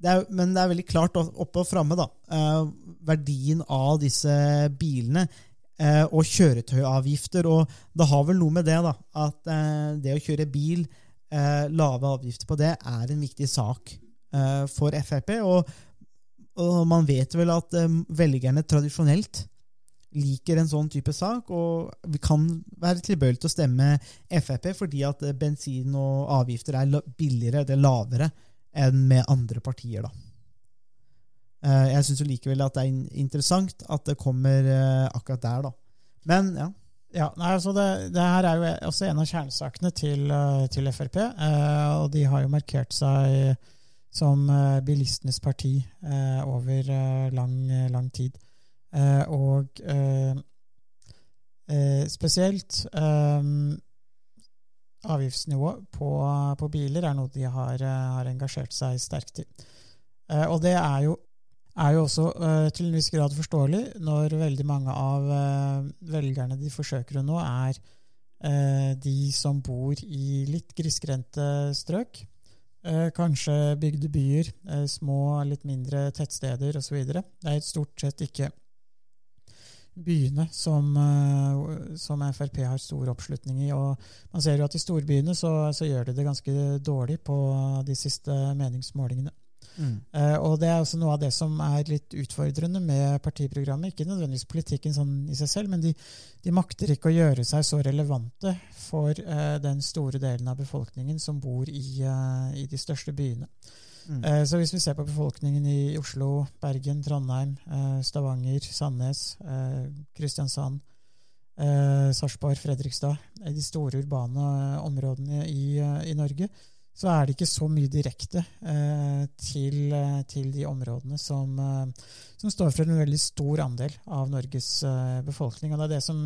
det er, men det er veldig klart oppe og framme, da. Verdien av disse bilene eh, og kjøretøyavgifter. Og det har vel noe med det, da. At eh, det å kjøre bil, eh, lave avgifter på det, er en viktig sak eh, for Frp. Og, og man vet vel at eh, velgerne tradisjonelt liker en sånn type sak, og vi kan være tilbøyelige til å stemme Frp fordi at eh, bensin og avgifter er billigere, det er lavere, enn med andre partier, da. Eh, Jeg syns likevel at det er interessant at det kommer eh, akkurat der, da. Men ja.
Ja, nei, altså det, det her er jo også en av kjernesakene til, eh, til Frp. og de har jo markert seg som bilistenes parti over lang, lang tid. Og spesielt avgiftsnivået avgiftsnivå på, på biler er noe de har, har engasjert seg sterkt i. Og det er jo er jo også uh, til en viss grad forståelig når veldig mange av uh, velgerne de forsøker å nå, er uh, de som bor i litt grisgrendte strøk. Kanskje bygde byer, små, litt mindre tettsteder osv. Det er stort sett ikke byene som, som Frp har stor oppslutning i. og Man ser jo at i storbyene så, så gjør de det ganske dårlig på de siste meningsmålingene. Eh, og det er også noe av det som er litt utfordrende med partiprogrammet. Ikke nødvendigvis politikken sånn i seg selv, men de, de makter ikke å gjøre seg så relevante for uh, den store delen av befolkningen som bor i, uh, i de største byene.
Mm.
Så hvis vi ser på befolkningen i Oslo, Bergen, Trondheim, Stavanger, Sandnes, Kristiansand, eh, Sarpsborg, Fredrikstad, de store urbane områdene i, i Norge, så er det ikke så mye direkte eh, til, eh, til de områdene som, eh, som står for en veldig stor andel av Norges eh, befolkning. Og det er det som,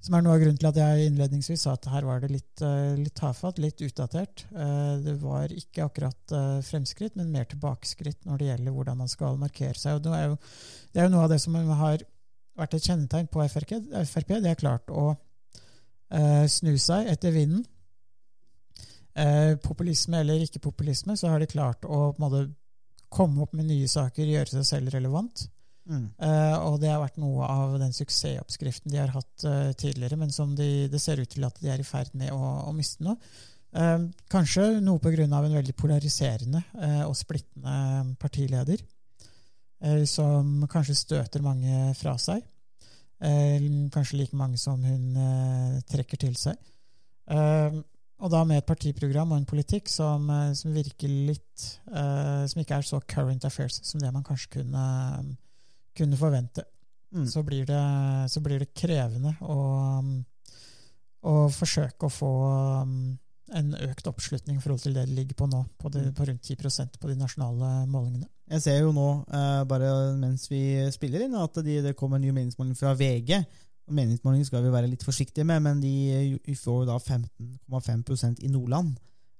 som er noe av grunnen til at jeg innledningsvis sa at her var det litt, eh, litt tafatt, litt utdatert. Eh, det var ikke akkurat fremskritt, men mer tilbakeskritt når det gjelder hvordan man skal markere seg. Og det er jo, det er jo noe av det som har vært et kjennetegn på FRP. FRP det er klart å snu seg etter vinden. Eh, populisme eller ikke populisme, så har de klart å måte, komme opp med nye saker, gjøre seg selv relevant.
Mm.
Eh, og det har vært noe av den suksessoppskriften de har hatt eh, tidligere, men som de, det ser ut til at de er i ferd med å, å miste nå. Eh, kanskje noe pga. en veldig polariserende eh, og splittende partileder, eh, som kanskje støter mange fra seg. Eh, kanskje like mange som hun trekker til seg. Eh, og da med et partiprogram og en politikk som, eh, som virker litt uh, Som ikke er så current affairs som det man kanskje kunne, kunne forvente.
Mm.
Så, blir det, så blir det krevende å, å forsøke å få um, en økt oppslutning i forhold til det det ligger på nå, på, det, på rundt 10% på de nasjonale målingene.
Jeg ser jo nå, uh, bare mens vi spiller inn, at de, det kommer en ny meningsmåling fra VG. Meningsmålinger skal vi være litt forsiktige med, men de eh, får da 15,5% i Nordland.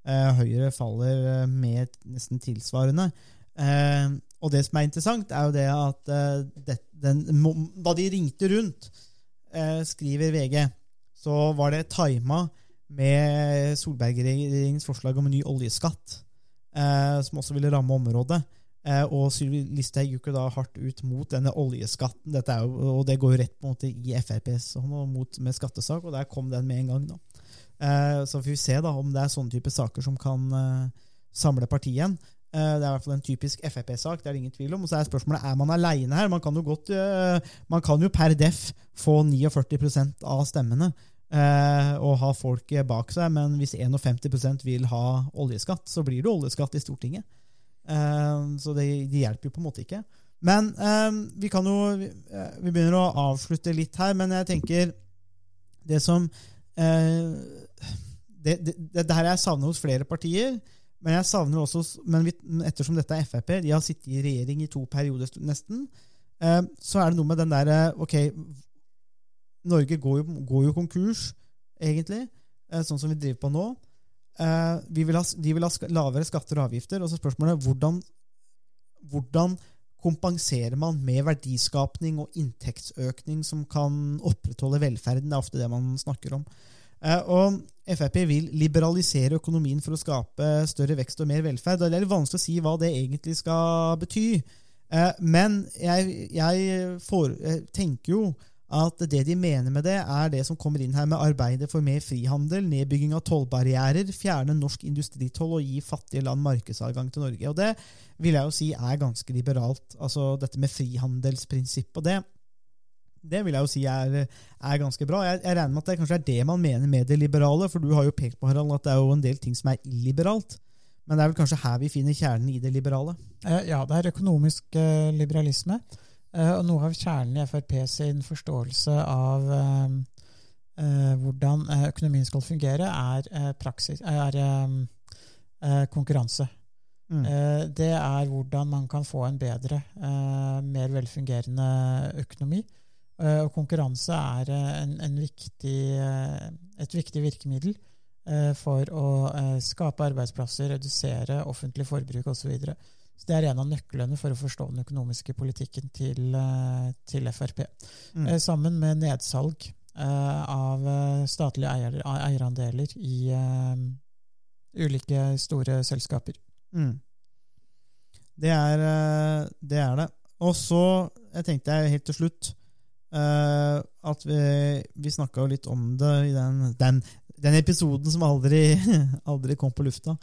Eh, Høyre faller eh, med nesten tilsvarende. Og det som er interessant, er jo det at det, den, da de ringte rundt, skriver VG, så var det tima med Solberg-regjeringens forslag om en ny oljeskatt, som også ville ramme området. Eh, og Sylvi Listhaug gikk jo da hardt ut mot denne oljeskatten. Jo, og det går jo rett på en måte i FrPs hånd mot med skattesak, og der kom den med en gang. da. Eh, så får vi se da om det er sånne type saker som kan eh, samle partiet igjen. Eh, det er i hvert fall en typisk Frp-sak, det er det ingen tvil om. Og så er spørsmålet er man aleine her. Man kan jo godt, eh, man kan jo per def få 49% av stemmene. eh, og ha folk bak seg, men hvis 51% vil ha oljeskatt, så blir det oljeskatt i Stortinget. Eh, så det, det hjelper jo på en måte ikke. Men eh, vi kan jo vi, eh, begynner å avslutte litt her, men jeg tenker Det som eh, det, det, det her jeg savner hos flere partier, men jeg savner også men vi, ettersom dette er Frp, de har sittet i regjering i to perioder nesten, eh, så er det noe med den derre Ok, Norge går jo, går jo konkurs, egentlig, sånn som vi driver på nå. Eh, vi vil ha, de vil ha lavere skatter og avgifter. Og så spørsmålet hvordan, hvordan kompenserer man med verdiskapning og inntektsøkning som kan opprettholde velferden? Det er ofte det man snakker om. Eh, og Frp vil liberalisere økonomien for å skape større vekst og mer velferd. Det er litt vanskelig å si hva det egentlig skal bety. Eh, Men jeg, jeg, får, jeg tenker jo at det de mener med det, er det som kommer inn her med arbeidet for mer frihandel, nedbygging av tollbarrierer, fjerne norsk industritoll og gi fattige land markedsadgang til Norge. Og det vil jeg jo si er ganske liberalt. Altså dette med frihandelsprinsipp og det. Det vil jeg jo si er, er ganske bra. Jeg, jeg regner med at det kanskje er det man mener med det liberale, for du har jo pekt på Harald, at det er jo en del ting som er illiberalt. Men det er vel kanskje her vi finner kjernen i det liberale.
Eh, Ja, det er økonomisk eh, liberalisme. Eh, Og noe av kjernen i Frp sin forståelse av eh, eh, hvordan økonomien skal fungere, er, praksis, er konkurranse.
Mm.
Det er hvordan man kan få en bedre, mer velfungerende økonomi. Og konkurranse er en, en viktig, et viktig virkemiddel for å skape arbeidsplasser, redusere offentlig forbruk osv. Så, videre. Så det er en av nøklene for å forstå den økonomiske politikken til, eh, til Frp.
Mm.
Eh, Sammen med nedsalg eh, av statlige eier, eierandeler i ulike store selskaper.
Mm. Det er det. Er det. Og så jeg tenkte jeg helt til slutt eh, at vi, vi snakka jo litt om det i den, den, den episoden som aldri, aldri kom på lufta.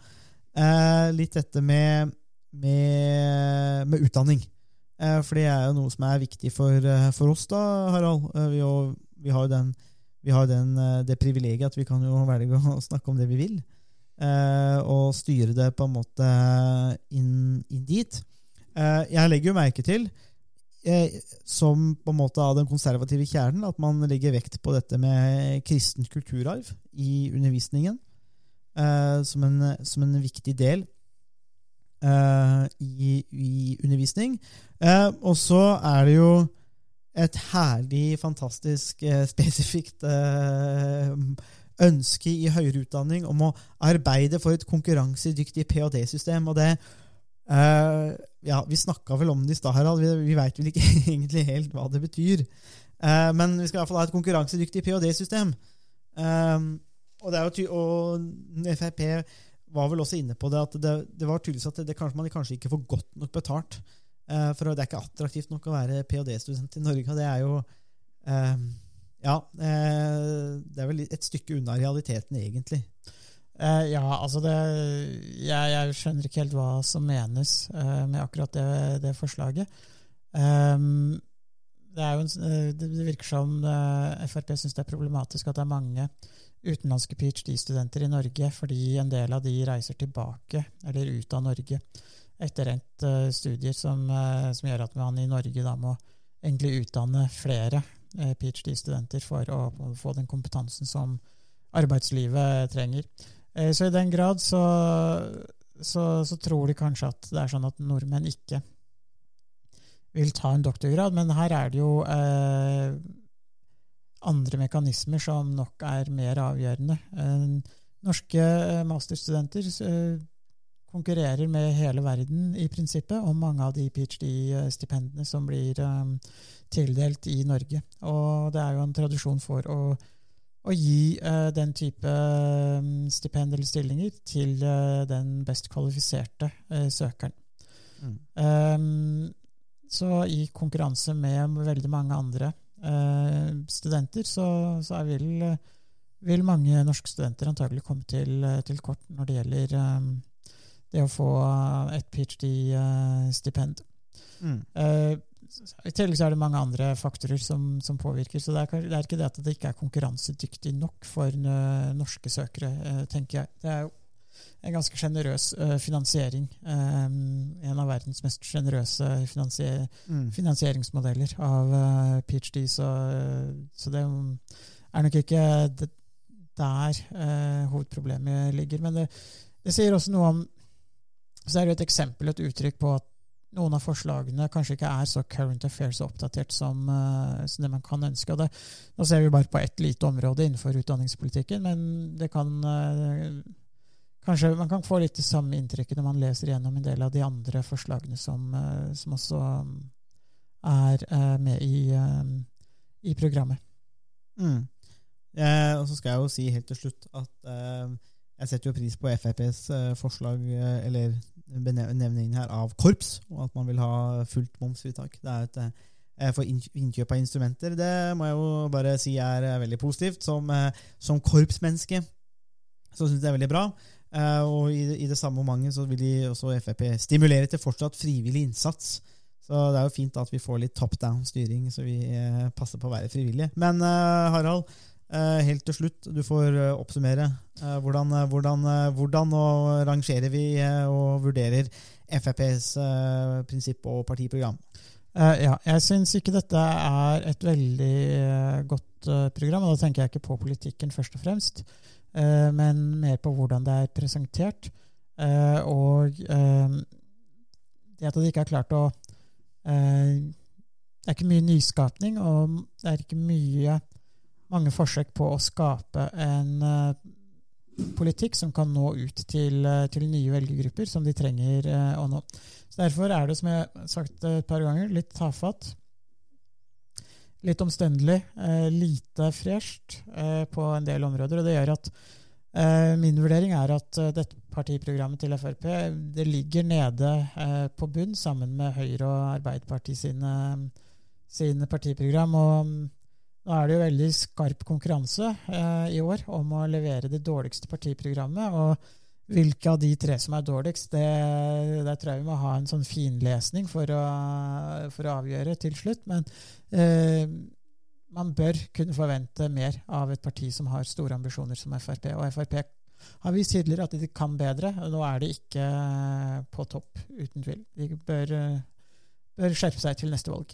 Eh, litt dette med, med, med utdanning. Eh, for det er jo noe som er viktig for, eh, for oss, da, Harald. Eh, vi, jo- vi har jo den, vi har den, det privilegiet at vi kan jo velge å snakke om det vi vil. og styre det på en måte inn, inn dit. Jeg legger jo merke til, som på en måte av den konservative kjernen, at man legger vekt på dette med kristen kulturarv i undervisningen. som, en, som en viktig del eh, i, i undervisning. Uh, og så er det jo et herlig, fantastisk, uh, spesifikt ønske i høyere utdanning om å arbeide for et konkurransedyktig ph.d.-system. Og det Ja, vi snakka vel om det i stad, Harald. Vi, vi veit vel ikke egentlig helt hva det betyr. Men vi skal i hvert fall ha et konkurransedyktig ph.d.-system. Og, det er jo ty og Frp var vel også inne på det, at det, det var tydeligvis at det, kanskje, man kanskje ikke får godt nok betalt. Eh, for det er ikke attraktivt nok å være ph.d.-student i Norge. Det er jo eh, Ja, eh, det er vel et stykke unna realiteten, egentlig.
Eh, ja, altså det jeg, jeg skjønner ikke helt hva som menes eh, med akkurat det, det forslaget. Ehm, det, er jo en, eh, det virker som eh, Frp syns det er problematisk at det er mange utenlandske ph.d.-studenter i Norge, fordi en del av de reiser tilbake, eller ut av Norge, etter endt eh, studier, som, eh, som gjør at man i Norge da må egentlig utdanne flere eh, ph.d.-studenter for å få den kompetansen som arbeidslivet trenger. Så i den grad så, så, så tror de kanskje at det er sånn at nordmenn ikke vil ta en doktorgrad, men her er det jo andre mekanismer som nok er mer avgjørende. Eh, norske eh, masterstudenter eh, konkurrerer med hele verden i prinsippet om mange av de ph.d.-stipendene som blir tildelt i Norge. Og det er jo en tradisjon for å, å gi den type stipend eller stillinger til den best kvalifiserte søkeren.
Mm.
Um, så i konkurranse med veldig mange andre studenter, så, så er vil, vil mange norske studenter antagelig komme til, til kort når det gjelder eh, det å få et ph.d.-stipend.
Mm.
Eh, I tillegg så er det mange andre faktorer som, som påvirker. Så det er, det er ikke det at det ikke er konkurransedyktig nok for eh, norske søkere, eh, tenker jeg. Det er jo en ganske sjenerøs eh, finansiering. eh, en av verdens mest sjenerøse finansier
Mm.
finansieringsmodeller av eh, ph.d., så, så det er nok ikke der eh, hovedproblemet ligger. Men det, det sier også noe om Så er det et eksempel, et uttrykk på at noen av forslagene kanskje ikke er så current affairs og oppdatert som, som det man kan ønske. Og det, nå ser vi bare på ett lite område innenfor utdanningspolitikken, men det kan Kanskje man kan få litt det samme inntrykket når man leser gjennom en del av de andre forslagene som, eh, som også mm, er eh, med i, eh, i programmet.
Mm. Eh, og så skal jeg jo si helt til slutt at eh, jeg setter jo pris på FrPs eh, forslag, eller benevningen her, av korps, og at man vil ha fullt momsfritak. Det er et for innkjøp av instrumenter. Det må jeg jo bare si er veldig positivt. Som, som korpsmenneske så syns jeg det er veldig bra. Eh, og i, det- i det samme momentet så vil de også Frp stimulere til fortsatt frivillig innsats. Så det er jo fint at vi får litt top down-styring, så vi eh, passer på å være frivillige. Men eh, Harald, helt til slutt, du får oppsummere. Hvordan, hvordan, hvordan rangerer vi og vurderer FrPs prinsipp og partiprogram?
Ja, jeg syns ikke dette er et veldig godt program, og da tenker jeg ikke på politikken først og fremst, men mer på hvordan det er presentert. Eh, og eh, det at det ikke er klart å eh, Det er ikke mye nyskapning, og det er ikke mye mange forsøk på å skape en eh, politikk som kan nå ut til, eh, til nye velgergrupper som de trenger eh, å nå. Så Derfor er det, som jeg har sagt et par ganger, litt tafatt. Litt omstendelig, eh, lite fresht eh, på en del områder. Og det gjør at eh, min vurdering er at dette partiprogrammet til Frp det ligger nede på bunn sammen med Høyre og Arbeiderpartiet sine, sine partiprogram. Og mm, nå er det jo veldig skarp konkurranse eh, i år om å levere det dårligste partiprogrammet. og hvilke av de tre som er dårligst, det, der tror jeg vi må ha en sånn finlesning for å, for å avgjøre til slutt. Men eh, man bør kunne forvente mer av et parti som har store ambisjoner som Frp. Og Frp har vist tidligere at de kan bedre. og Nå er de ikke på topp, uten tvil. De bør, eh, bør skjerpe seg til neste valg.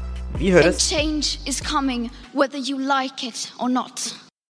Vi
And change is coming whether you like it or not.